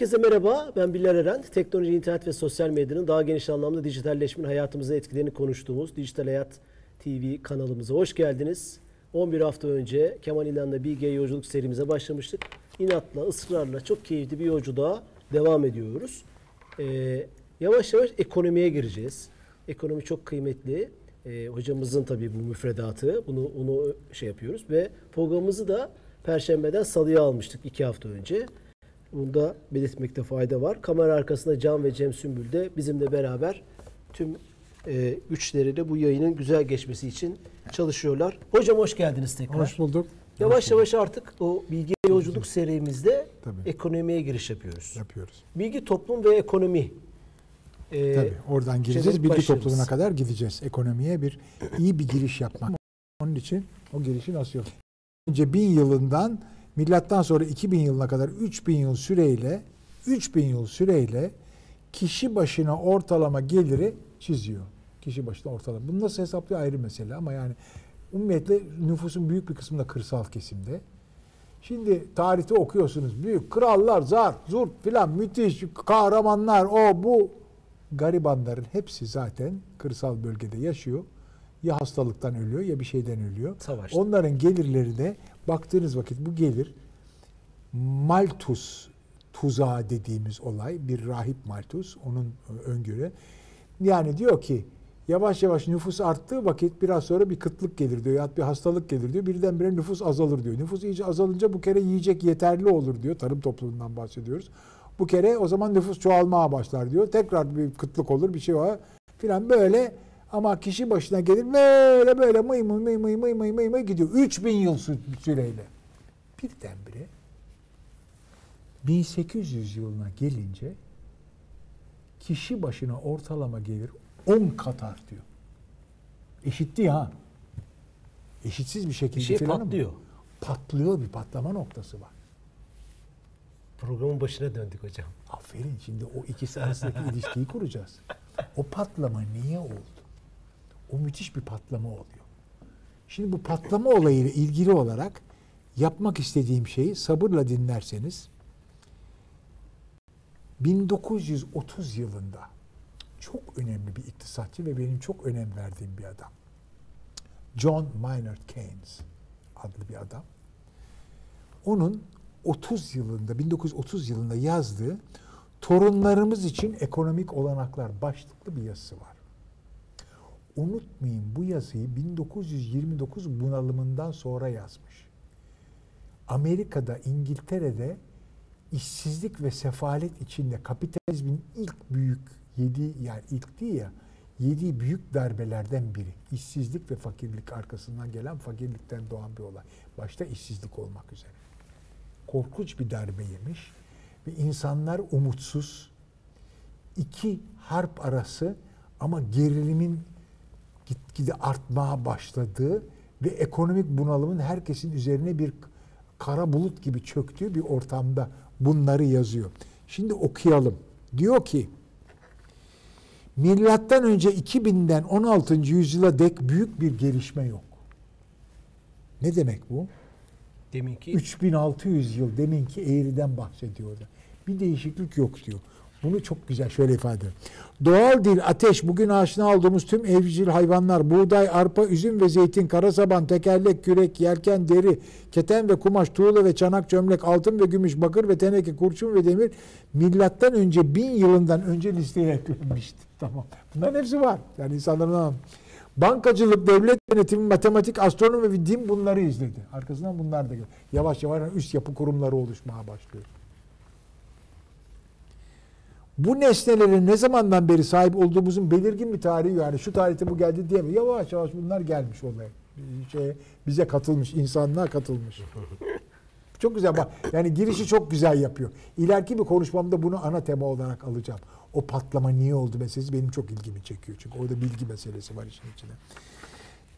Herkese merhaba, ben Bilal Eren. Teknoloji, internet ve sosyal medyanın daha geniş anlamda dijitalleşmenin hayatımıza etkilerini konuştuğumuz Dijital Hayat TV kanalımıza hoş geldiniz. 11 hafta önce Kemal İnan'la Bilge Yolculuk serimize başlamıştık. İnatla, ısrarla çok keyifli bir yolculuğa devam ediyoruz. Ee, yavaş yavaş ekonomiye gireceğiz. Ekonomi çok kıymetli. Ee, hocamızın tabii bu müfredatı. Bunu onu şey yapıyoruz ve programımızı da Perşembeden Salı'ya almıştık iki hafta önce. Bunu da belirtmekte fayda var. Kamera arkasında Can ve Cem Sümbül de bizimle beraber tüm e, güçleriyle bu yayının güzel geçmesi için çalışıyorlar. Hocam hoş geldiniz tekrar. Hoş bulduk. Yavaş Hoş bulduk. yavaş artık o bilgi yolculuk serimizde Tabii. ekonomiye giriş yapıyoruz. Yapıyoruz. Bilgi, toplum ve ekonomi. Ee, Tabii oradan gireceğiz. Bilgi başlarız. toplumuna kadar gideceğiz. Ekonomiye bir iyi bir giriş yapmak. Onun için o girişi nasıl yapıyoruz? Önce 1000 yılından milattan sonra 2000 yılına kadar 3000 yıl süreyle 3000 yıl süreyle kişi başına ortalama geliri çiziyor. Kişi başına ortalama. Bunu nasıl hesaplıyor ayrı mesele ama yani umumiyetle nüfusun büyük bir kısmı da kırsal kesimde. Şimdi tarihte okuyorsunuz. Büyük krallar, zar, zurt filan müthiş kahramanlar o bu. Garibanların hepsi zaten kırsal bölgede yaşıyor. Ya hastalıktan ölüyor ya bir şeyden ölüyor. Savaşta. Onların gelirleri de baktığınız vakit bu gelir Malthus tuzağı dediğimiz olay bir rahip Malthus onun öngörü. Yani diyor ki yavaş yavaş nüfus arttığı vakit biraz sonra bir kıtlık gelir diyor. Ya bir hastalık gelir diyor. Birdenbire nüfus azalır diyor. Nüfus iyice azalınca bu kere yiyecek yeterli olur diyor. Tarım toplumundan bahsediyoruz. Bu kere o zaman nüfus çoğalmaya başlar diyor. Tekrar bir kıtlık olur bir şey var filan böyle ama kişi başına gelir böyle böyle mıy mıy mıy mıy mıy mıy mıy, mıy gidiyor. 3000 yıl süreyle. Birdenbire 1800 yılına gelince kişi başına ortalama gelir 10 kat artıyor. Eşitliği ha. Eşitsiz bir şekilde bir şey falan patlıyor. Mı? Patlıyor bir patlama noktası var. Programın başına döndük hocam. Aferin şimdi o ikisi arasındaki ilişkiyi kuracağız. O patlama niye oldu? O müthiş bir patlama oluyor. Şimdi bu patlama olayıyla ilgili olarak yapmak istediğim şeyi sabırla dinlerseniz 1930 yılında çok önemli bir iktisatçı ve benim çok önem verdiğim bir adam. John Maynard Keynes adlı bir adam. Onun 30 yılında 1930 yılında yazdığı torunlarımız için ekonomik olanaklar başlıklı bir yazısı var. Unutmayın bu yazıyı 1929 bunalımından sonra yazmış. Amerika'da, İngiltere'de işsizlik ve sefalet içinde kapitalizmin ilk büyük yedi yani ilk değil ya yedi büyük darbelerden biri. İşsizlik ve fakirlik arkasından gelen fakirlikten doğan bir olay. Başta işsizlik olmak üzere. Korkunç bir darbe yemiş ve insanlar umutsuz. iki harp arası ama gerilimin gitgide artmaya başladığı ve ekonomik bunalımın herkesin üzerine bir kara bulut gibi çöktüğü bir ortamda bunları yazıyor. Şimdi okuyalım. Diyor ki Milattan önce 2000'den 16. yüzyıla dek büyük bir gelişme yok. Ne demek bu? Deminki 3600 yıl deminki eğriden bahsediyor orada. Bir değişiklik yok diyor. Bunu çok güzel şöyle ifade ediyor. Doğal dil, ateş, bugün aşina olduğumuz tüm evcil hayvanlar, buğday, arpa, üzüm ve zeytin, karasaban, tekerlek, kürek, yelken, deri, keten ve kumaş, tuğla ve çanak, çömlek, altın ve gümüş, bakır ve teneke, kurşun ve demir milattan önce bin yılından önce listeye eklenmişti. Tamam. Bunların hepsi var. Yani insanların Bankacılık, devlet yönetimi, matematik, astronomi ve din bunları izledi. Arkasından bunlar da geliyor. Yavaş yavaş üst yapı kurumları oluşmaya başlıyor. Bu nesnelerin ne zamandan beri sahip olduğumuzun belirgin bir tarihi yani şu tarihte bu geldi diyemiyor. Yavaş yavaş bunlar gelmiş olaya. Şey, bize katılmış, insanlığa katılmış. Çok güzel bak. Yani girişi çok güzel yapıyor. İleriki bir konuşmamda bunu ana tema olarak alacağım. O patlama niye oldu meselesi benim çok ilgimi çekiyor. Çünkü orada bilgi meselesi var işin içinde.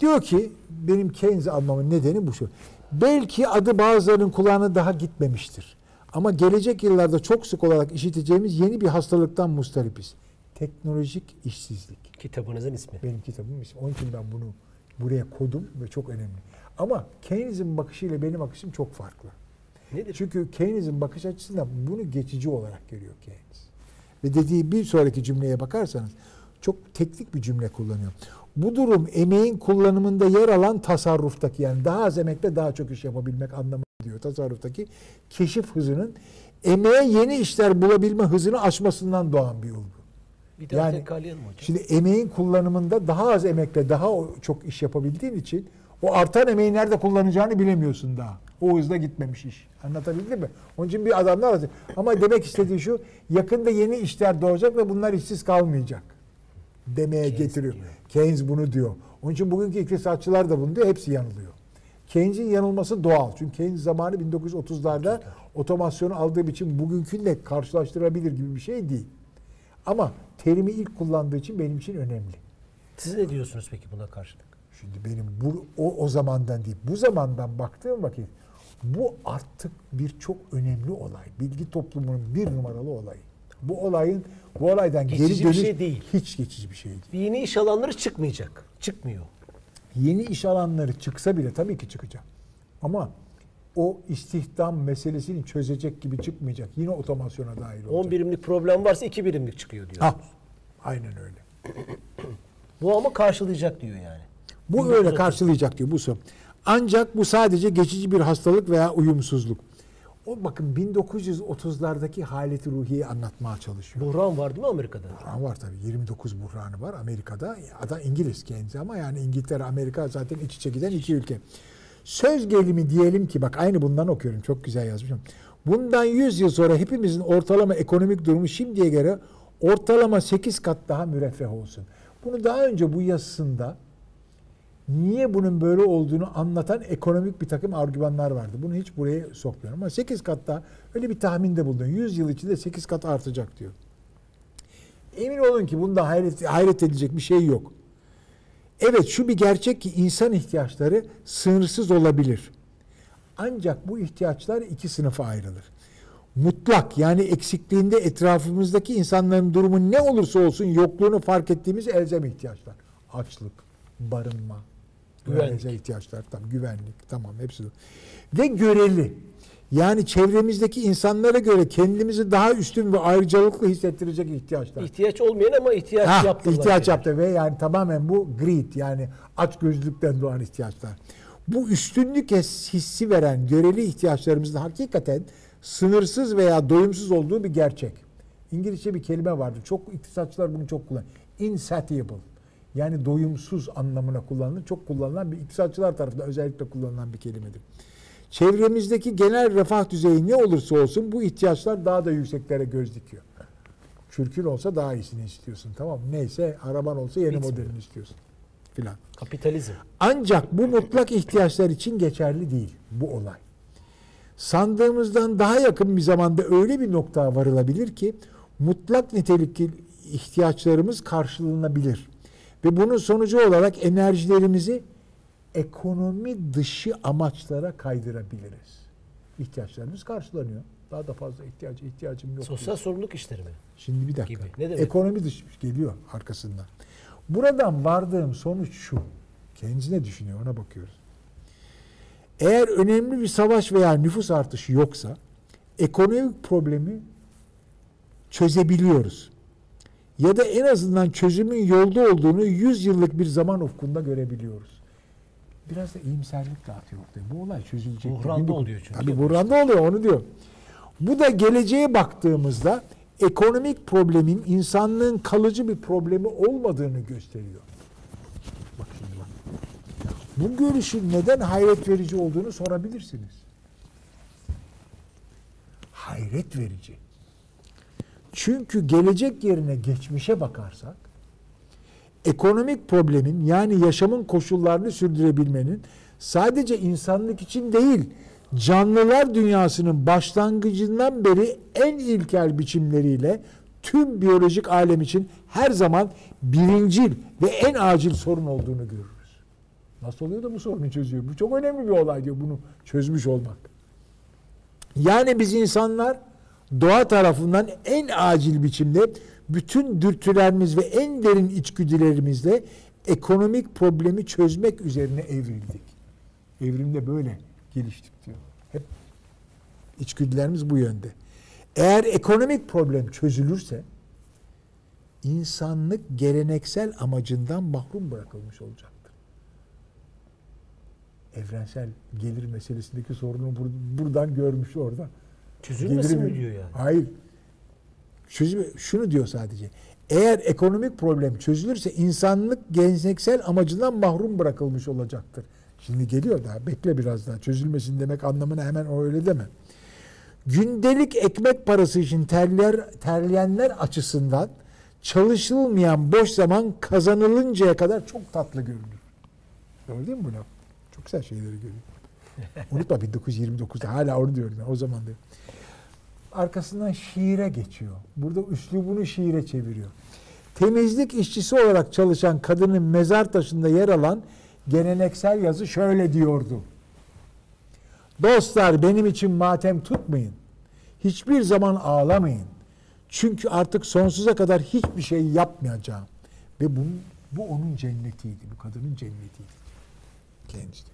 Diyor ki benim Keynes'i almamın nedeni bu şu. Belki adı bazılarının kulağına daha gitmemiştir. Ama gelecek yıllarda çok sık olarak işiteceğimiz yeni bir hastalıktan mustaripiz. Teknolojik işsizlik. kitabınızın ismi. Benim kitabım ismi. Onun için ben bunu buraya kodum ve çok önemli. Ama Keynes'in bakışıyla benim bakışım çok farklı. Nedir? Çünkü Keynes'in bakış açısından bunu geçici olarak görüyor Keynes. Ve dediği bir sonraki cümleye bakarsanız çok teknik bir cümle kullanıyor. Bu durum emeğin kullanımında yer alan tasarruftaki yani daha az emekle daha çok iş yapabilmek anlamı diyor tasarruftaki keşif hızının emeğe yeni işler bulabilme hızını aşmasından doğan bir olgu. Bir daha Yani- tekrarlayalım hocam. Şimdi emeğin kullanımında daha az emekle daha çok iş yapabildiğin için o artan emeği nerede kullanacağını bilemiyorsun daha. O hızla gitmemiş iş. Anlatabildim mi? Onun için bir adamlar lazım. Ama demek istediği şu yakında yeni işler doğacak ve bunlar işsiz kalmayacak. Demeye Keynes getiriyor. diyor. Keynes bunu diyor. Onun için bugünkü iktisatçılar da bunu diyor. Hepsi yanılıyor. Keynes'in yanılması doğal. Çünkü Keynes zamanı 1930'larda otomasyonu aldığı için bugünkünle karşılaştırabilir gibi bir şey değil. Ama terimi ilk kullandığı için benim için önemli. Siz ne diyorsunuz peki buna karşılık? Şimdi benim bu o, o zamandan değil, bu zamandan baktığım vakit bu artık bir çok önemli olay. Bilgi toplumunun bir numaralı olayı. Bu olayın bu olaydan Geçici geri bir dönüş şey değil. hiç geçici bir şey değil. Bir yeni iş alanları çıkmayacak. Çıkmıyor. Yeni iş alanları çıksa bile tabii ki çıkacak. Ama o istihdam meselesini çözecek gibi çıkmayacak. Yine otomasyona dahil 10 olacak. birimlik problem varsa 2 birimlik çıkıyor diyor. Ha, aynen öyle. Bu ama karşılayacak diyor yani. Bu öyle karşılayacak diyor bu. Ancak bu sadece geçici bir hastalık veya uyumsuzluk. O bakın 1930'lardaki haleti ruhiyi anlatmaya çalışıyor. Buhran var değil mi Amerika'da? Buhran var tabii. 29 buhranı var Amerika'da. Adam İngiliz kendisi ama yani İngiltere, Amerika zaten iç içe giden iki ülke. Söz gelimi diyelim ki bak aynı bundan okuyorum. Çok güzel yazmışım. Bundan 100 yıl sonra hepimizin ortalama ekonomik durumu şimdiye göre ortalama 8 kat daha müreffeh olsun. Bunu daha önce bu yazısında niye bunun böyle olduğunu anlatan ekonomik bir takım argümanlar vardı. Bunu hiç buraya sokmuyorum ama 8 kat daha öyle bir tahminde bulundum. 100 yıl içinde 8 kat artacak diyor. Emin olun ki bunda hayret, hayret edilecek bir şey yok. Evet şu bir gerçek ki insan ihtiyaçları sınırsız olabilir. Ancak bu ihtiyaçlar iki sınıfa ayrılır. Mutlak yani eksikliğinde etrafımızdaki insanların durumu ne olursa olsun yokluğunu fark ettiğimiz elzem ihtiyaçlar. Açlık, barınma, Güvenlik. ihtiyaçlar, tamam, güvenlik, tamam hepsi. Ve göreli. Yani çevremizdeki insanlara göre kendimizi daha üstün ve ayrıcalıklı hissettirecek ihtiyaçlar. İhtiyaç olmayan ama ihtiyaç Ha, yaptırılan ihtiyaç şeyler. yaptı ve yani tamamen bu greed yani açgözlülükten doğan ihtiyaçlar. Bu üstünlük his- hissi veren göreli ihtiyaçlarımızın hakikaten sınırsız veya doyumsuz olduğu bir gerçek. İngilizce bir kelime vardı. Çok iktisatçılar bunu çok kullanıyor. Insatiable. Yani doyumsuz anlamına kullanılır. Çok kullanılan bir iktisatçılar tarafından özellikle kullanılan bir kelimedir. Çevremizdeki genel refah düzeyi ne olursa olsun bu ihtiyaçlar daha da yükseklere göz dikiyor. Çürkün olsa daha iyisini istiyorsun tamam? Neyse araban olsa yeni Bitmiyor. modelini istiyorsun filan. Kapitalizm. Ancak bu mutlak ihtiyaçlar için geçerli değil bu olay. Sandığımızdan daha yakın bir zamanda öyle bir noktaya varılabilir ki mutlak nitelikli ihtiyaçlarımız karşılanabilir. Ve bunun sonucu olarak enerjilerimizi ekonomi dışı amaçlara kaydırabiliriz. İhtiyaçlarımız karşılanıyor. Daha da fazla ihtiyaç ihtiyacım yok. Sosyal sorumluluk işleri mi? Şimdi bir dakika. Gibi. Ne demek? Ekonomi dışı geliyor arkasından. Buradan vardığım sonuç şu. Kendisi ne düşünüyor ona bakıyoruz. Eğer önemli bir savaş veya nüfus artışı yoksa ekonomik problemi çözebiliyoruz. Ya da en azından çözümün yolda olduğunu 100 yıllık bir zaman ufkunda görebiliyoruz. Biraz da iyimserlik dağıtıyor ortaya. Bu olay çözülecek. Buhranda Bu- oluyor çünkü. Tabii buhranda oluyor onu diyor. Bu da geleceğe baktığımızda ekonomik problemin insanlığın kalıcı bir problemi olmadığını gösteriyor. Bak şimdi bak. Bu görüşün neden hayret verici olduğunu sorabilirsiniz. Hayret verici. Çünkü gelecek yerine geçmişe bakarsak ekonomik problemin yani yaşamın koşullarını sürdürebilmenin sadece insanlık için değil canlılar dünyasının başlangıcından beri en ilkel biçimleriyle tüm biyolojik alem için her zaman birincil ve en acil sorun olduğunu görürüz. Nasıl oluyor da bu sorunu çözüyor? Bu çok önemli bir olay diyor bunu çözmüş olmak. Yani biz insanlar doğa tarafından en acil biçimde bütün dürtülerimiz ve en derin içgüdülerimizle ekonomik problemi çözmek üzerine evrildik. Evrimde böyle geliştik diyor. Hep İçgüdülerimiz bu yönde. Eğer ekonomik problem çözülürse insanlık geleneksel amacından mahrum bırakılmış olacaktır. Evrensel gelir meselesindeki sorunu bur- buradan görmüş orada. Çözülmesin mi diyor yani? Hayır. Çözüm, şunu diyor sadece. Eğer ekonomik problem çözülürse insanlık geleneksel amacından mahrum bırakılmış olacaktır. Şimdi geliyor daha bekle biraz daha çözülmesin demek anlamına hemen öyle deme. Gündelik ekmek parası için terler, terleyenler açısından çalışılmayan boş zaman kazanılıncaya kadar çok tatlı görünür. Gördün mü bu laf? Çok güzel şeyleri görüyor. Unutma 1929'da hala onu diyorum ben, o zaman diyor. Arkasından şiire geçiyor. Burada üslubunu şiire çeviriyor. Temizlik işçisi olarak çalışan kadının mezar taşında yer alan geleneksel yazı şöyle diyordu. Dostlar benim için matem tutmayın. Hiçbir zaman ağlamayın. Çünkü artık sonsuza kadar hiçbir şey yapmayacağım. Ve bu, bu onun cennetiydi. Bu kadının cennetiydi. Kendisi.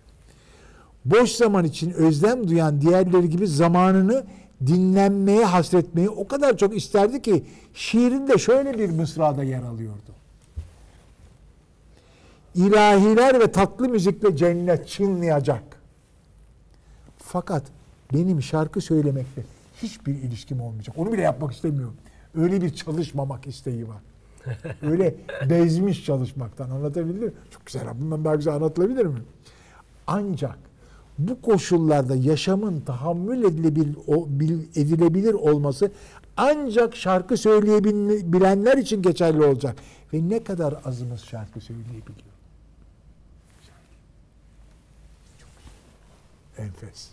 Boş zaman için özlem duyan diğerleri gibi zamanını dinlenmeye hasretmeyi o kadar çok isterdi ki şiirinde şöyle bir mısrada yer alıyordu. İlahiler ve tatlı müzikle cennet çınlayacak. Fakat benim şarkı söylemekte hiçbir ilişkim olmayacak. Onu bile yapmak istemiyorum. Öyle bir çalışmamak isteği var. Öyle bezmiş çalışmaktan anlatabilir miyim? Çok güzel. Bundan daha güzel anlatılabilir mi? Ancak bu koşullarda yaşamın tahammül edilebilir, edilebilir olması ancak şarkı söyleyebilenler için geçerli olacak. Ve ne kadar azımız şarkı söyleyebiliyor? Enfes.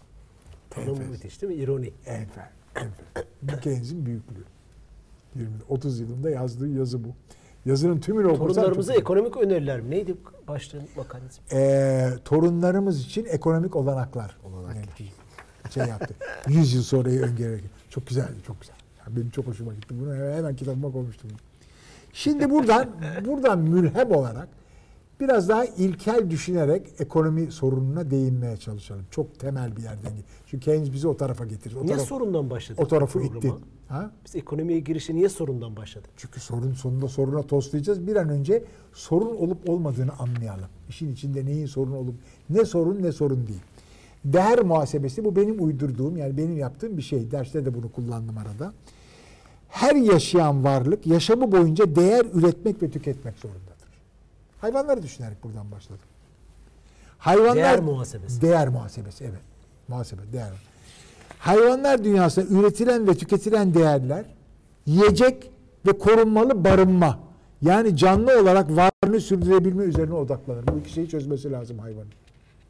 Tanımı müthiş değil mi? İroni. Enfes. Enfes. Dickins'in büyüklüğü. 20, 30 yılında yazdığı yazı bu. Yazının tümünü okursan... Torunlarımıza ekonomik öneriler mi? Neydi başlığın makalesi? Ee, torunlarımız için ekonomik olanaklar. Olanaklar. Şey yaptı. 100 yıl sonrayı öngörerek. Çok güzeldi, çok güzel. Yani benim çok hoşuma gitti. Bunu hemen kitabıma koymuştum. Şimdi buradan buradan mülhem olarak biraz daha ilkel düşünerek ekonomi sorununa değinmeye çalışalım. Çok temel bir yerden. Çünkü Keynes bizi o tarafa getirir. O niye taraf, sorundan başladık? O tarafı itti. Ha? Biz ekonomiye girişe niye sorundan başladık? Çünkü sorun sonunda soruna toslayacağız. Bir an önce sorun olup olmadığını anlayalım. İşin içinde neyin sorun olup ne sorun ne sorun değil. Değer muhasebesi bu benim uydurduğum yani benim yaptığım bir şey. Derste de bunu kullandım arada. Her yaşayan varlık yaşamı boyunca değer üretmek ve tüketmek zorundadır. Hayvanları düşünerek buradan başladım. Hayvanlar Değer muhasebesi. Değer muhasebesi evet. Muhasebe değer. Hayvanlar dünyasında üretilen ve tüketilen değerler yiyecek ve korunmalı barınma. Yani canlı olarak varlığını sürdürebilme üzerine odaklanır. Bu iki şeyi çözmesi lazım hayvanın.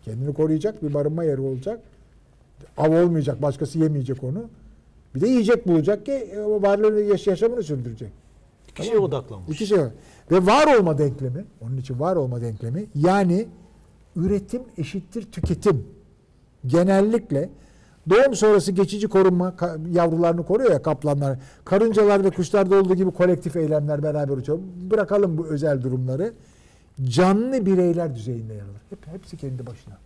Kendini koruyacak, bir barınma yeri olacak. Av olmayacak, başkası yemeyecek onu. Bir de yiyecek bulacak ki e, varlığını, yaş- yaşamını sürdürecek. İki şeye odaklanmış. İki şey. Ve var olma denklemi, onun için var olma denklemi yani üretim eşittir tüketim. Genellikle doğum sonrası geçici korunma yavrularını koruyor ya kaplanlar. Karıncalar ve kuşlarda olduğu gibi kolektif eylemler beraber uçuyor. Bırakalım bu özel durumları. Canlı bireyler düzeyinde yer alır. Hep, hepsi kendi başına.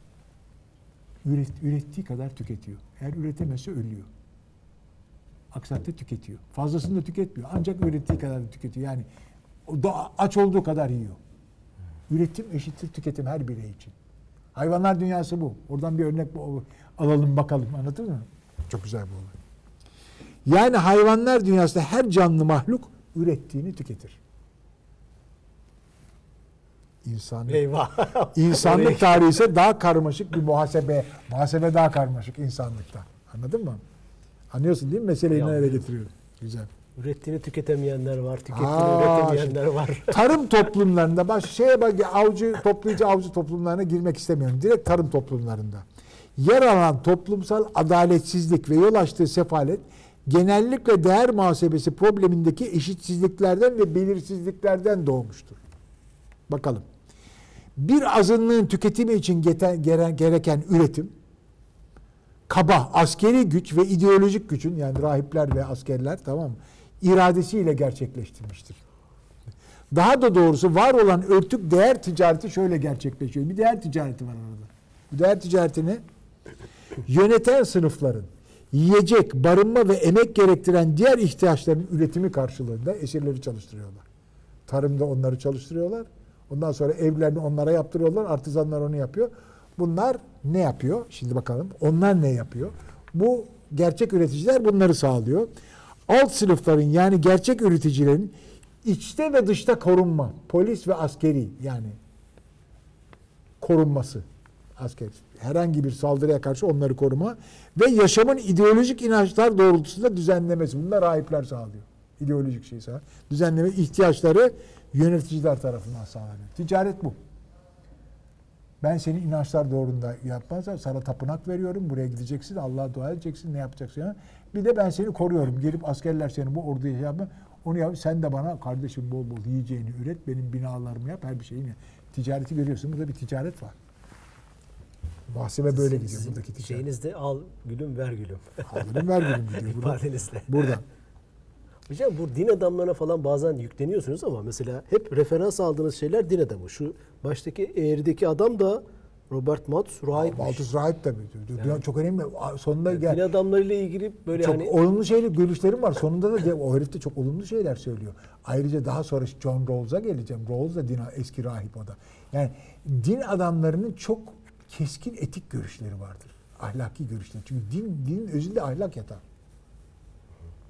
Üret, ürettiği kadar tüketiyor. Eğer üretemezse ölüyor. Takdirde tüketiyor. Fazlasını da tüketmiyor. Ancak ürettiği kadar da tüketiyor. Yani aç olduğu kadar yiyor. Üretim eşittir tüketim her birey için. Hayvanlar dünyası bu. Oradan bir örnek alalım bakalım. Anladın mı? Çok güzel bu olay. Yani hayvanlar dünyasında her canlı mahluk ürettiğini tüketir. İnsanlık, Eyvah. insanlık tarihi ise daha karmaşık bir muhasebe. Muhasebe daha karmaşık insanlıkta. Anladın mı? Anlıyorsun değil mi? Meseleyi nereye getiriyorum? Güzel. Ürettiğini tüketemeyenler var, tükettiğini Aa, üretemeyenler var. tarım toplumlarında baş şeye bak avcı toplayıcı avcı toplumlarına girmek istemiyorum. Direkt tarım toplumlarında. Yer alan toplumsal adaletsizlik ve yol açtığı sefalet genellikle değer muhasebesi problemindeki eşitsizliklerden ve belirsizliklerden doğmuştur. Bakalım. Bir azınlığın tüketimi için gereken üretim kaba askeri güç ve ideolojik gücün yani rahipler ve askerler tamam mı? İradesiyle gerçekleştirmiştir. Daha da doğrusu var olan örtük değer ticareti şöyle gerçekleşiyor. Bir değer ticareti var orada. Bu değer ticaretini yöneten sınıfların yiyecek, barınma ve emek gerektiren diğer ihtiyaçların üretimi karşılığında esirleri çalıştırıyorlar. Tarımda onları çalıştırıyorlar. Ondan sonra evlerini onlara yaptırıyorlar. Artizanlar onu yapıyor. Bunlar ne yapıyor? Şimdi bakalım. Onlar ne yapıyor? Bu gerçek üreticiler bunları sağlıyor. Alt sınıfların yani gerçek üreticilerin içte ve dışta korunma, polis ve askeri yani korunması asker herhangi bir saldırıya karşı onları koruma ve yaşamın ideolojik inançlar doğrultusunda düzenlemesi. Bunlar rahipler sağlıyor. İdeolojik şey sağlıyor. Düzenleme ihtiyaçları yöneticiler tarafından sağlanıyor. Ticaret bu. Ben senin inançlar doğrunda yapmazsam sana tapınak veriyorum. Buraya gideceksin, Allah'a dua edeceksin, ne yapacaksın? Ya? Bir de ben seni koruyorum. Gelip askerler seni bu orduya şey yapma. Onu yap. Sen de bana kardeşim bol bol yiyeceğini üret. Benim binalarımı yap. Her bir şeyini. Ticareti görüyorsun. Burada bir ticaret var. Muhasebe böyle Sizin- gidiyor buradaki ticaret. Şeyinizde al gülüm ver gülüm. Alırım ver gülüm gidiyor. Burada. İfadenizle. burada. Hocam bu din adamlarına falan bazen yükleniyorsunuz ama mesela hep referans aldığınız şeyler din adamı. Şu baştaki eğrideki adam da Robert Malthus rahipmiş. Malthus rahip tabii. diyor. Çok önemli. Sonunda gel. Din adamlarıyla ilgili böyle çok hani olumlu şeyler, görüşlerim var. Sonunda da o herif de çok olumlu şeyler söylüyor. Ayrıca daha sonra John Rawls'a geleceğim. Rawls da din, eski rahip o da. Yani din adamlarının çok keskin etik görüşleri vardır. Ahlaki görüşleri. Çünkü din, dinin özünde ahlak yatar.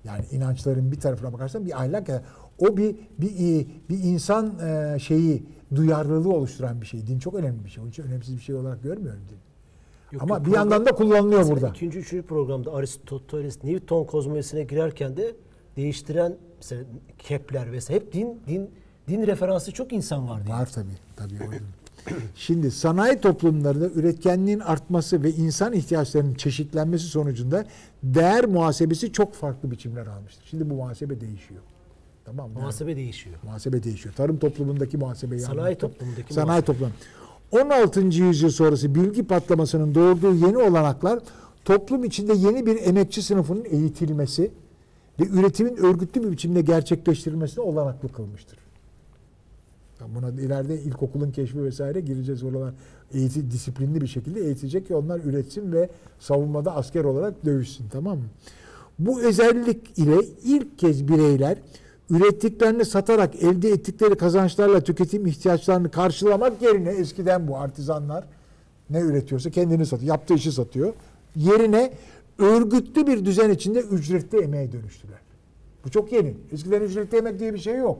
Yani inançların bir tarafına bakarsan bir ahlak yatar. O bir bir bir insan e, şeyi duyarlılığı oluşturan bir şey. Din çok önemli bir şey. Onun için önemsiz bir şey olarak görmüyorum din. Yok, Ama yok, bir yandan da kullanılıyor burada. İkinci, üçüncü programda Aristoteles, Newton kozmolojisine girerken de değiştiren mesela Kepler vesaire hep din din din referansı çok insan vardı. Var tabii. Tabii Şimdi sanayi toplumlarında üretkenliğin artması ve insan ihtiyaçlarının çeşitlenmesi sonucunda değer muhasebesi çok farklı biçimler almıştır. Şimdi bu muhasebe değişiyor. Tamam mı? Muhasebe değişiyor. Muhasebe değişiyor. Tarım toplumundaki muhasebeyi Sanayi anlattım. toplumundaki Sanayi toplum. 16. yüzyıl sonrası bilgi patlamasının doğurduğu yeni olanaklar toplum içinde yeni bir emekçi sınıfının eğitilmesi ve üretimin örgütlü bir biçimde gerçekleştirilmesine olanaklı kılmıştır. Yani Buna ileride ilkokulun keşfi vesaire gireceğiz oralar eğiti, disiplinli bir şekilde eğitecek ki onlar üretsin ve savunmada asker olarak dövüşsün tamam mı? Bu özellik ile ilk kez bireyler ürettiklerini satarak elde ettikleri kazançlarla tüketim ihtiyaçlarını karşılamak yerine eskiden bu artizanlar ne üretiyorsa kendini satıyor, yaptığı işi satıyor. Yerine örgütlü bir düzen içinde ücretli emeğe dönüştüler. Bu çok yeni. Eskiden ücretli emek diye bir şey yok.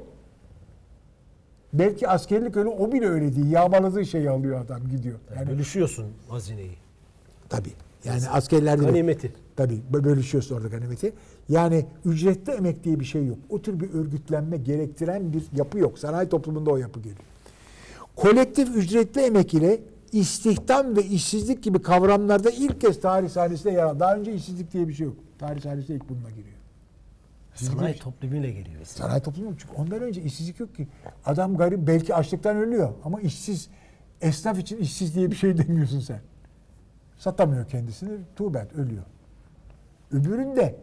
Belki askerlik öyle o bile öyle değil. Yağmaladığı şeyi alıyor adam gidiyor. Yani Bölüşüyorsun hazineyi. tabii. Yani askerlerde de- Ganimeti. Tabii bö- bölüşüyorsun orada ganimeti. Yani ücretli emek diye bir şey yok. O tür bir örgütlenme gerektiren bir yapı yok. Sanayi toplumunda o yapı geliyor. Kolektif ücretli emek ile istihdam ve işsizlik gibi kavramlarda ilk kez tarih sahnesinde yer aldı. Daha önce işsizlik diye bir şey yok. Tarih sahnesinde ilk bununla giriyor. Sanayi toplumuyla geliyor. mesela. Sanayi toplumu çünkü ondan önce işsizlik yok ki. Adam garip belki açlıktan ölüyor ama işsiz. Esnaf için işsiz diye bir şey demiyorsun sen. Satamıyor kendisini. Tuğbet ölüyor. Öbüründe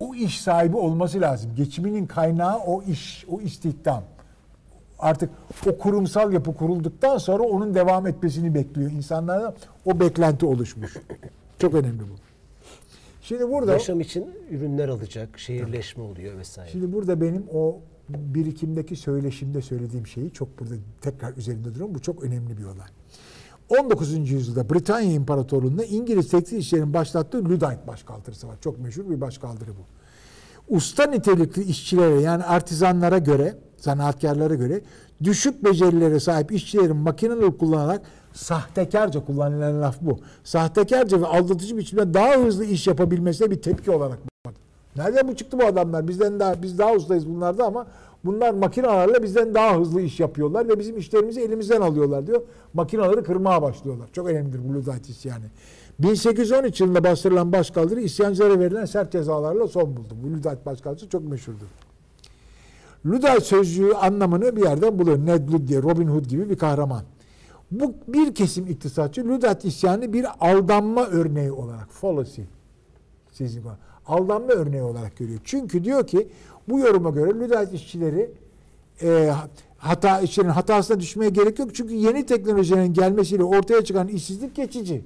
o iş sahibi olması lazım. Geçiminin kaynağı o iş, o istihdam. Artık o kurumsal yapı kurulduktan sonra onun devam etmesini bekliyor. İnsanlarda o beklenti oluşmuş. Çok önemli bu. Şimdi burada Yaşam için ürünler alacak, şehirleşme oluyor vesaire. Şimdi burada benim o birikimdeki söyleşimde söylediğim şeyi çok burada tekrar üzerinde duruyorum. Bu çok önemli bir olay. 19. yüzyılda Britanya İmparatorluğu'nda İngiliz tekstil işçilerin başlattığı Luddite başkaldırısı var. Çok meşhur bir başkaldırı bu. Usta nitelikli işçilere yani artizanlara göre, sanatkarlara göre düşük becerilere sahip işçilerin makineleri kullanarak sahtekarca kullanılan laf bu. Sahtekarca ve aldatıcı biçimde daha hızlı iş yapabilmesine bir tepki olarak bak. Nereden bu çıktı bu adamlar? Bizden daha biz daha ustayız bunlarda ama bunlar makinelerle bizden daha hızlı iş yapıyorlar ve bizim işlerimizi elimizden alıyorlar diyor. Makinaları kırmaya başlıyorlar. Çok önemlidir bu Luddite isyanı. 1813 yılında bastırılan başkaldırı isyancılara verilen sert cezalarla son buldu. Bu Luddite başkaldırısı çok meşhurdur. Luddite sözcüğü anlamını bir yerden buluyor. Ned Ludd diye Robin Hood gibi bir kahraman. Bu bir kesim iktisatçı Luddite isyanı bir aldanma örneği olarak fallacy sizin aldanma örneği olarak görüyor. Çünkü diyor ki bu yoruma göre Luddite işçileri e, hata işçilerin hatasına düşmeye gerek yok. Çünkü yeni teknolojilerin gelmesiyle ortaya çıkan işsizlik geçici.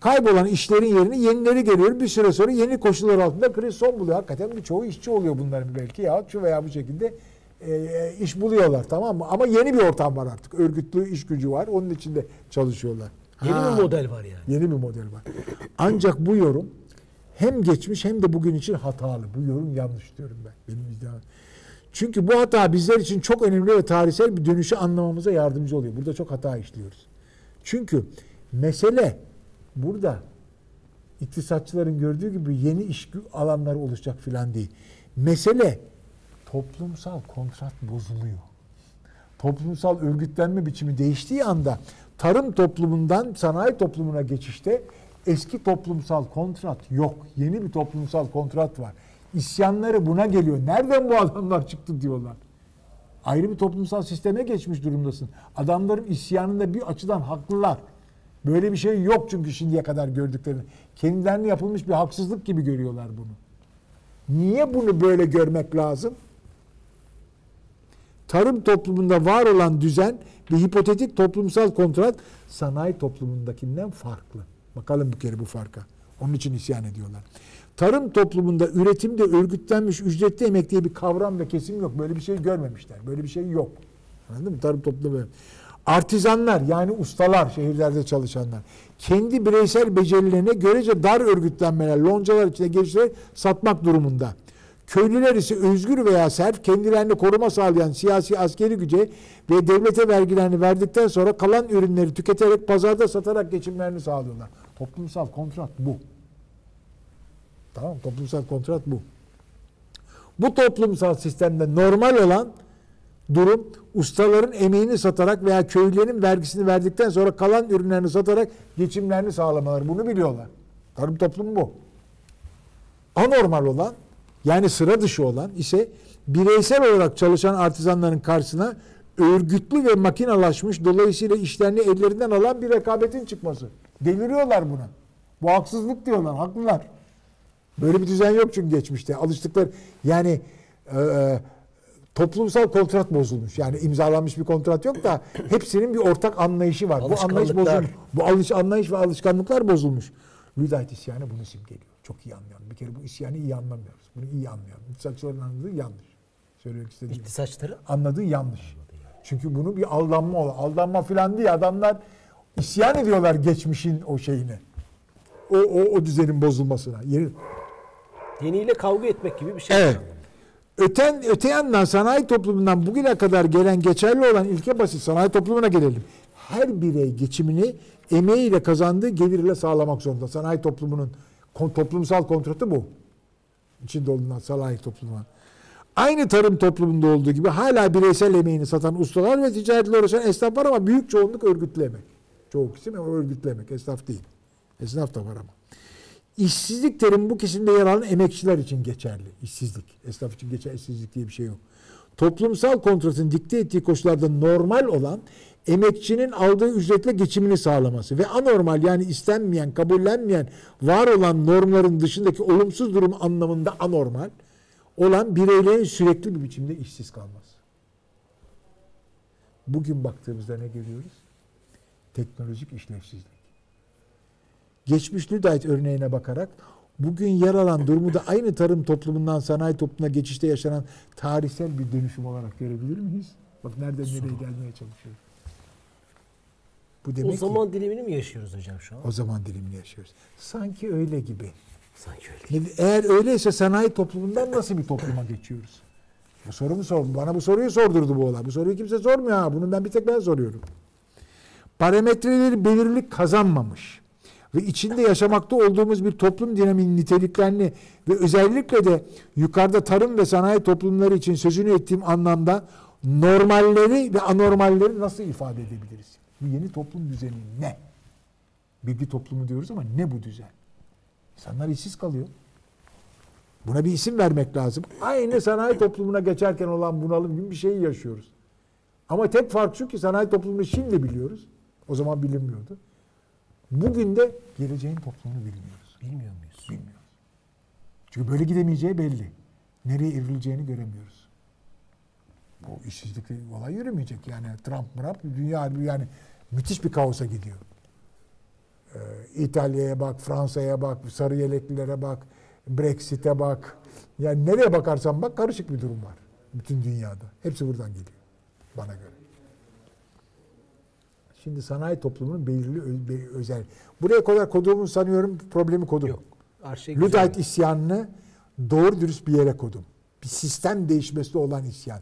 Kaybolan işlerin yerine yenileri geliyor. Bir süre sonra yeni koşullar altında kriz son buluyor. Hakikaten birçoğu işçi oluyor bunların belki ya şu veya bu şekilde e, iş buluyorlar tamam mı? Ama yeni bir ortam var artık. Örgütlü iş gücü var. Onun içinde çalışıyorlar. Yeni Ha, bir model var yani. Yeni bir model var. Ancak bu yorum hem geçmiş hem de bugün için hatalı. Bu yorum yanlış diyorum ben. Benim iddiam. Çünkü bu hata bizler için çok önemli ve tarihsel bir dönüşü anlamamıza yardımcı oluyor. Burada çok hata işliyoruz. Çünkü mesele burada iktisatçıların gördüğü gibi yeni iş alanları oluşacak filan değil. Mesele toplumsal kontrat bozuluyor. Toplumsal örgütlenme biçimi değiştiği anda tarım toplumundan sanayi toplumuna geçişte eski toplumsal kontrat yok. Yeni bir toplumsal kontrat var. İsyanları buna geliyor. Nereden bu adamlar çıktı diyorlar. Ayrı bir toplumsal sisteme geçmiş durumdasın. Adamların isyanında bir açıdan haklılar. Böyle bir şey yok çünkü şimdiye kadar gördüklerini. Kendilerine yapılmış bir haksızlık gibi görüyorlar bunu. Niye bunu böyle görmek lazım? Tarım toplumunda var olan düzen ve hipotetik toplumsal kontrat sanayi toplumundakinden farklı. Bakalım bir kere bu farka. Onun için isyan ediyorlar. Tarım toplumunda üretimde örgütlenmiş ücretli emek diye bir kavram ve kesim yok. Böyle bir şey görmemişler. Böyle bir şey yok. Anladın mı? Tarım toplumu böyle. Artizanlar yani ustalar, şehirlerde çalışanlar kendi bireysel becerilerine görece dar örgütlenmeler, loncalar içinde geliştirerek satmak durumunda. Köylüler ise özgür veya serf kendilerine koruma sağlayan siyasi askeri güce ve devlete vergilerini verdikten sonra kalan ürünleri tüketerek pazarda satarak geçimlerini sağlıyorlar. Toplumsal kontrat bu. Tamam toplumsal kontrat bu. Bu toplumsal sistemde normal olan durum ustaların emeğini satarak veya köylülerin vergisini verdikten sonra kalan ürünlerini satarak geçimlerini sağlamaları. Bunu biliyorlar. Tarım toplumu bu. Anormal olan yani sıra dışı olan ise bireysel olarak çalışan artizanların karşısına örgütlü ve makinalaşmış dolayısıyla işlerini ellerinden alan bir rekabetin çıkması. Deliriyorlar buna. Bu haksızlık diyorlar. Haklılar. Böyle bir düzen yok çünkü geçmişte. Alıştıkları yani e, e, toplumsal kontrat bozulmuş. Yani imzalanmış bir kontrat yok da hepsinin bir ortak anlayışı var. Bu anlayış bozulmuş. Bu alış, anlayış ve alışkanlıklar bozulmuş. Lüdayt isyanı bunu simgeliyor. Çok iyi anlayalım. Bir kere bu isyanı iyi anlamıyoruz. Bunu iyi anlayalım. İktisatçıların anladığı yanlış. Söylemek istediğim. İktisatçıları Anladığı yanlış. Çünkü bunu bir aldanma ol. Aldanma filan değil. Adamlar isyan ediyorlar geçmişin o şeyine. O, o, o düzenin bozulmasına. Yeri, yeniyle kavga etmek gibi bir şey. Evet. Öten, öte yandan sanayi toplumundan bugüne kadar gelen geçerli olan ilke basit sanayi toplumuna gelelim. Her birey geçimini emeğiyle kazandığı gelirle sağlamak zorunda. Sanayi toplumunun toplumsal kontratı bu. İçinde olunan sanayi toplumu. Aynı tarım toplumunda olduğu gibi hala bireysel emeğini satan ustalar ve ticaretle uğraşan esnaf var ama büyük çoğunluk örgütlü emek. Çoğu kesim ama örgütlü emek. Esnaf değil. Esnaf da var ama. İşsizlik terimi bu kesimde yer alan emekçiler için geçerli. İşsizlik. Esnaf için geçerli işsizlik diye bir şey yok. Toplumsal kontratın dikte ettiği koşullarda normal olan emekçinin aldığı ücretle geçimini sağlaması ve anormal yani istenmeyen, kabullenmeyen, var olan normların dışındaki olumsuz durum anlamında anormal olan bireylerin sürekli bir biçimde işsiz kalması. Bugün baktığımızda ne görüyoruz? Teknolojik işlevsizlik geçmiş Lüdayt örneğine bakarak bugün yer alan durumu da aynı tarım toplumundan sanayi toplumuna geçişte yaşanan tarihsel bir dönüşüm olarak görebilir miyiz? Bak nereden nereye gelmeye çalışıyor. Bu demek o ki zaman dilimini mi yaşıyoruz hocam şu an? o zaman dilimini yaşıyoruz. Sanki öyle gibi. Sanki öyle. Eğer öyleyse sanayi toplumundan nasıl bir topluma geçiyoruz? Bu sorumu sor. Bana bu soruyu sordurdu bu olay. Bu soruyu kimse sormuyor ha. Bunu ben bir tek ben soruyorum. Parametreleri belirlilik kazanmamış ve içinde yaşamakta olduğumuz bir toplum dinamiğinin niteliklerini ve özellikle de yukarıda tarım ve sanayi toplumları için sözünü ettiğim anlamda normalleri ve anormalleri nasıl ifade edebiliriz? Bu yeni toplum düzeni ne? Bilgi toplumu diyoruz ama ne bu düzen? İnsanlar işsiz kalıyor. Buna bir isim vermek lazım. Aynı sanayi toplumuna geçerken olan bunalım gibi bir şeyi yaşıyoruz. Ama tek fark şu ki sanayi toplumunu şimdi biliyoruz. O zaman bilinmiyordu. Bugün de geleceğin toplumunu bilmiyoruz. Bilmiyor muyuz? Bilmiyoruz. Çünkü böyle gidemeyeceği belli. Nereye evrileceğini göremiyoruz. Bu işsizlik olay yürümeyecek yani. Trump, Trump dünya yani müthiş bir kaosa gidiyor. Ee, İtalya'ya bak, Fransa'ya bak, sarı yeleklilere bak, Brexit'e bak. Yani nereye bakarsan bak karışık bir durum var. Bütün dünyada. Hepsi buradan geliyor bana göre. Şimdi sanayi toplumunun belirli be- özel. Buraya kadar koduğumu sanıyorum problemi kodum. Yok. Şey güzel. Luddite isyanını doğru dürüst bir yere kodum. Bir sistem değişmesine olan isyan.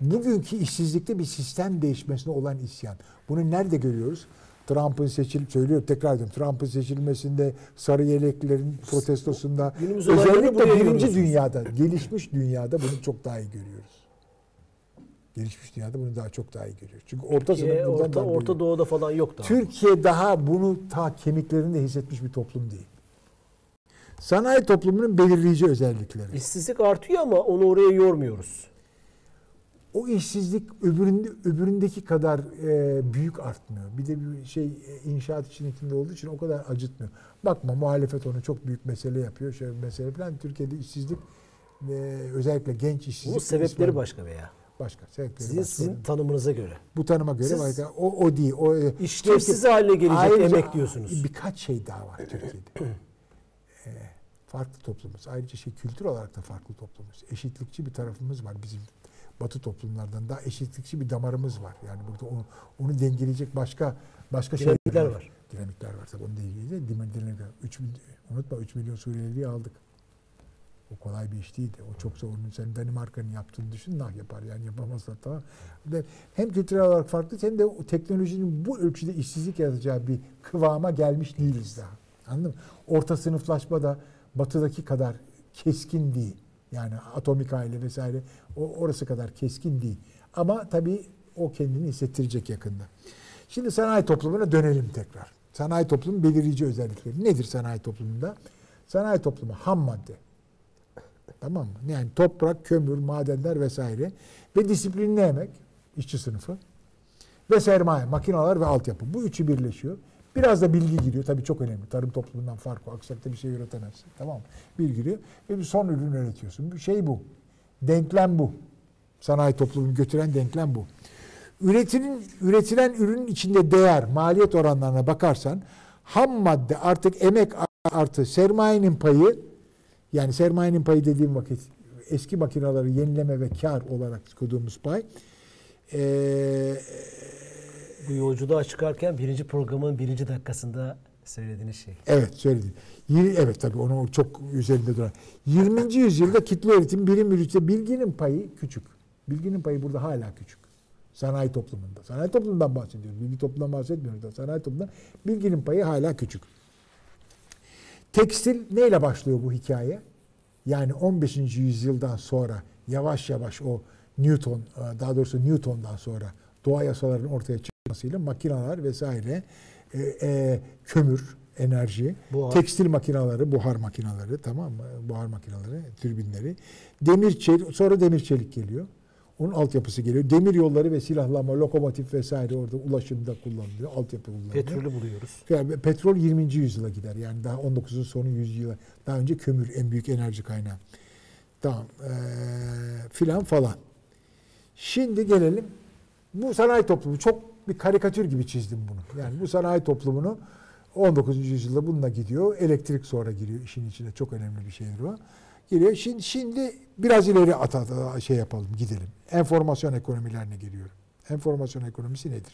Bugünkü işsizlikte bir sistem değişmesine olan isyan. Bunu nerede görüyoruz? Trump'ın seçil söylüyor tekrar ediyorum. Trump'ın seçilmesinde sarı yeleklilerin protestosunda Günümüz özellikle birinci dünyada, gelişmiş dünyada bunu çok daha iyi görüyoruz. Gelişmiş dünyada bunu daha çok daha iyi görüyoruz. Çünkü orta Türkiye, sınıf buradan Orta, Orta görüyor. Doğu'da falan yok daha. Türkiye daha bunu ta kemiklerinde hissetmiş bir toplum değil. Sanayi toplumunun belirleyici özellikleri. İşsizlik artıyor ama onu oraya yormuyoruz. O işsizlik öbüründe, öbüründeki kadar e, büyük artmıyor. Bir de bir şey e, inşaat için içinde olduğu için o kadar acıtmıyor. Bakma muhalefet onu çok büyük mesele yapıyor. Şöyle bir mesele falan. Türkiye'de işsizlik e, özellikle genç işsizlik. Bunun sebepleri başka veya. Başka. Sizin, başka. sizin tanımınıza göre. Bu tanıma göre Siz- başka. O, o değil. O, e, İşlevsiz haline gelecek Ayrıca emek diyorsunuz. Birkaç şey daha var Türkiye'de. Ee, farklı toplumuz. Ayrıca şey kültür olarak da farklı toplumuz. Eşitlikçi bir tarafımız var bizim Batı toplumlardan daha eşitlikçi bir damarımız var. Yani burada onu, onu dengeleyecek başka başka Dinamikler şeyler var. Dinamikler var tabii. Onunla ilgili de dinamikler. 3 milyon, unutma 3 milyon Suriyeli'yi aldık. O kolay bir iş değildi. O çok zor. Sen Danimarka'nın yaptığını düşün. Nah yapar yani yapamazlar tamam. Ve hem kültürel olarak farklı hem de o teknolojinin bu ölçüde işsizlik yaratacağı bir kıvama gelmiş değiliz daha. Anladın mı? Orta sınıflaşma da batıdaki kadar keskin değil. Yani atomik aile vesaire o orası kadar keskin değil. Ama tabii o kendini hissettirecek yakında. Şimdi sanayi toplumuna dönelim tekrar. Sanayi toplumunun belirleyici özellikleri. Nedir sanayi toplumunda? Sanayi toplumu ham madde. Tamam mı? Yani toprak, kömür, madenler vesaire ve disiplinli emek, işçi sınıfı ve sermaye, makineler ve altyapı. Bu üçü birleşiyor. Biraz da bilgi giriyor. Tabii çok önemli. Tarım toplumundan farkı. Aksakta bir şey üretemezsin. Tamam mı? Bilgi giriyor. Ve bir son ürün üretiyorsun. Bir şey bu. Denklem bu. Sanayi toplumunu götüren denklem bu. Üretilen, üretilen ürünün içinde değer, maliyet oranlarına bakarsan ham madde artık emek artı sermayenin payı yani sermayenin payı dediğim vakit eski makineleri yenileme ve kar olarak koyduğumuz pay ee, Bu yolculuğa çıkarken birinci programın birinci dakikasında söylediğiniz şey. Evet söyledim. Evet tabii onu çok üzerinde duran. 20. yüzyılda kitle üretim birim ürünse bilginin payı küçük. Bilginin payı burada hala küçük. Sanayi toplumunda. Sanayi toplumundan bahsediyoruz. Bilgi toplumundan bahsetmiyoruz da. Sanayi toplumunda bilginin payı hala küçük. Tekstil neyle başlıyor bu hikaye? Yani 15. yüzyıldan sonra yavaş yavaş o Newton, e, daha doğrusu Newton'dan sonra doğa yasalarının ortaya çıkmasıyla makineler vesaire, e, e, kömür, enerji, Buhar. tekstil makineleri, buhar makineleri tamam mı? Buhar makineleri, türbinleri. Demir çelik, sonra demir çelik geliyor. Onun altyapısı geliyor. Demir yolları ve silahlama, lokomotif vesaire orada ulaşımda kullanılıyor. Altyapı kullanılıyor. Petrolü buluyoruz. Yani petrol 20. yüzyıla gider. Yani daha 19'un sonu yüzyıla. Daha önce kömür en büyük enerji kaynağı. Tamam. Ee, filan falan. Şimdi gelelim. Bu sanayi toplumu çok bir karikatür gibi çizdim bunu. Yani bu sanayi toplumunu 19. yüzyılda bununla gidiyor. Elektrik sonra giriyor işin içine. Çok önemli bir şeydir o. Giriyor. Şimdi, şimdi biraz ileri at, at- şey yapalım, gidelim. Enformasyon ekonomilerine giriyorum. Enformasyon ekonomisi nedir?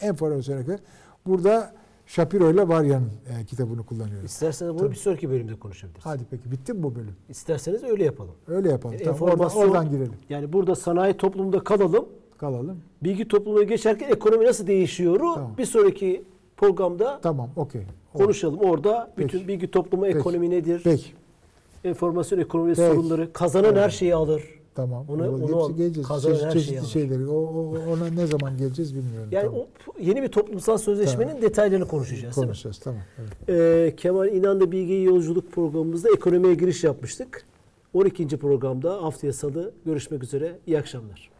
Enformasyon ekonomisi. Burada Shapiro ile Varya'nın e, kitabını kullanıyoruz. İsterseniz bunu Tabii. bir sonraki bölümde konuşabiliriz. Hadi peki bitti mi bu bölüm? İsterseniz öyle yapalım. Öyle yapalım. E, Tamam, oradan, girelim. Yani burada sanayi toplumunda kalalım. Kalalım. Bilgi toplumuna geçerken ekonomi nasıl değişiyor? Tamam. Bir sonraki programda Tamam, okey. konuşalım. Orada Peki. bütün bilgi toplumu Peki. ekonomi nedir? Peki, Enformasyon ekonomi Peki. sorunları. Kazanan her şeyi alır. tamam. Onu- Onu, hepsi geleceğiz. kazanan Çeşit- her çeşitli şeyi alır. şeyleri. O, o- ona ne zaman geleceğiz bilmiyorum. Yani tamam. o yeni bir toplumsal sözleşmenin detaylarını konuşacağız. Konuşacağız, tamam. Evet. Ee, Kemal İnan'la Bilgi Yolculuk programımızda ekonomiye giriş yapmıştık. 12. programda haftaya salı görüşmek üzere. İyi akşamlar.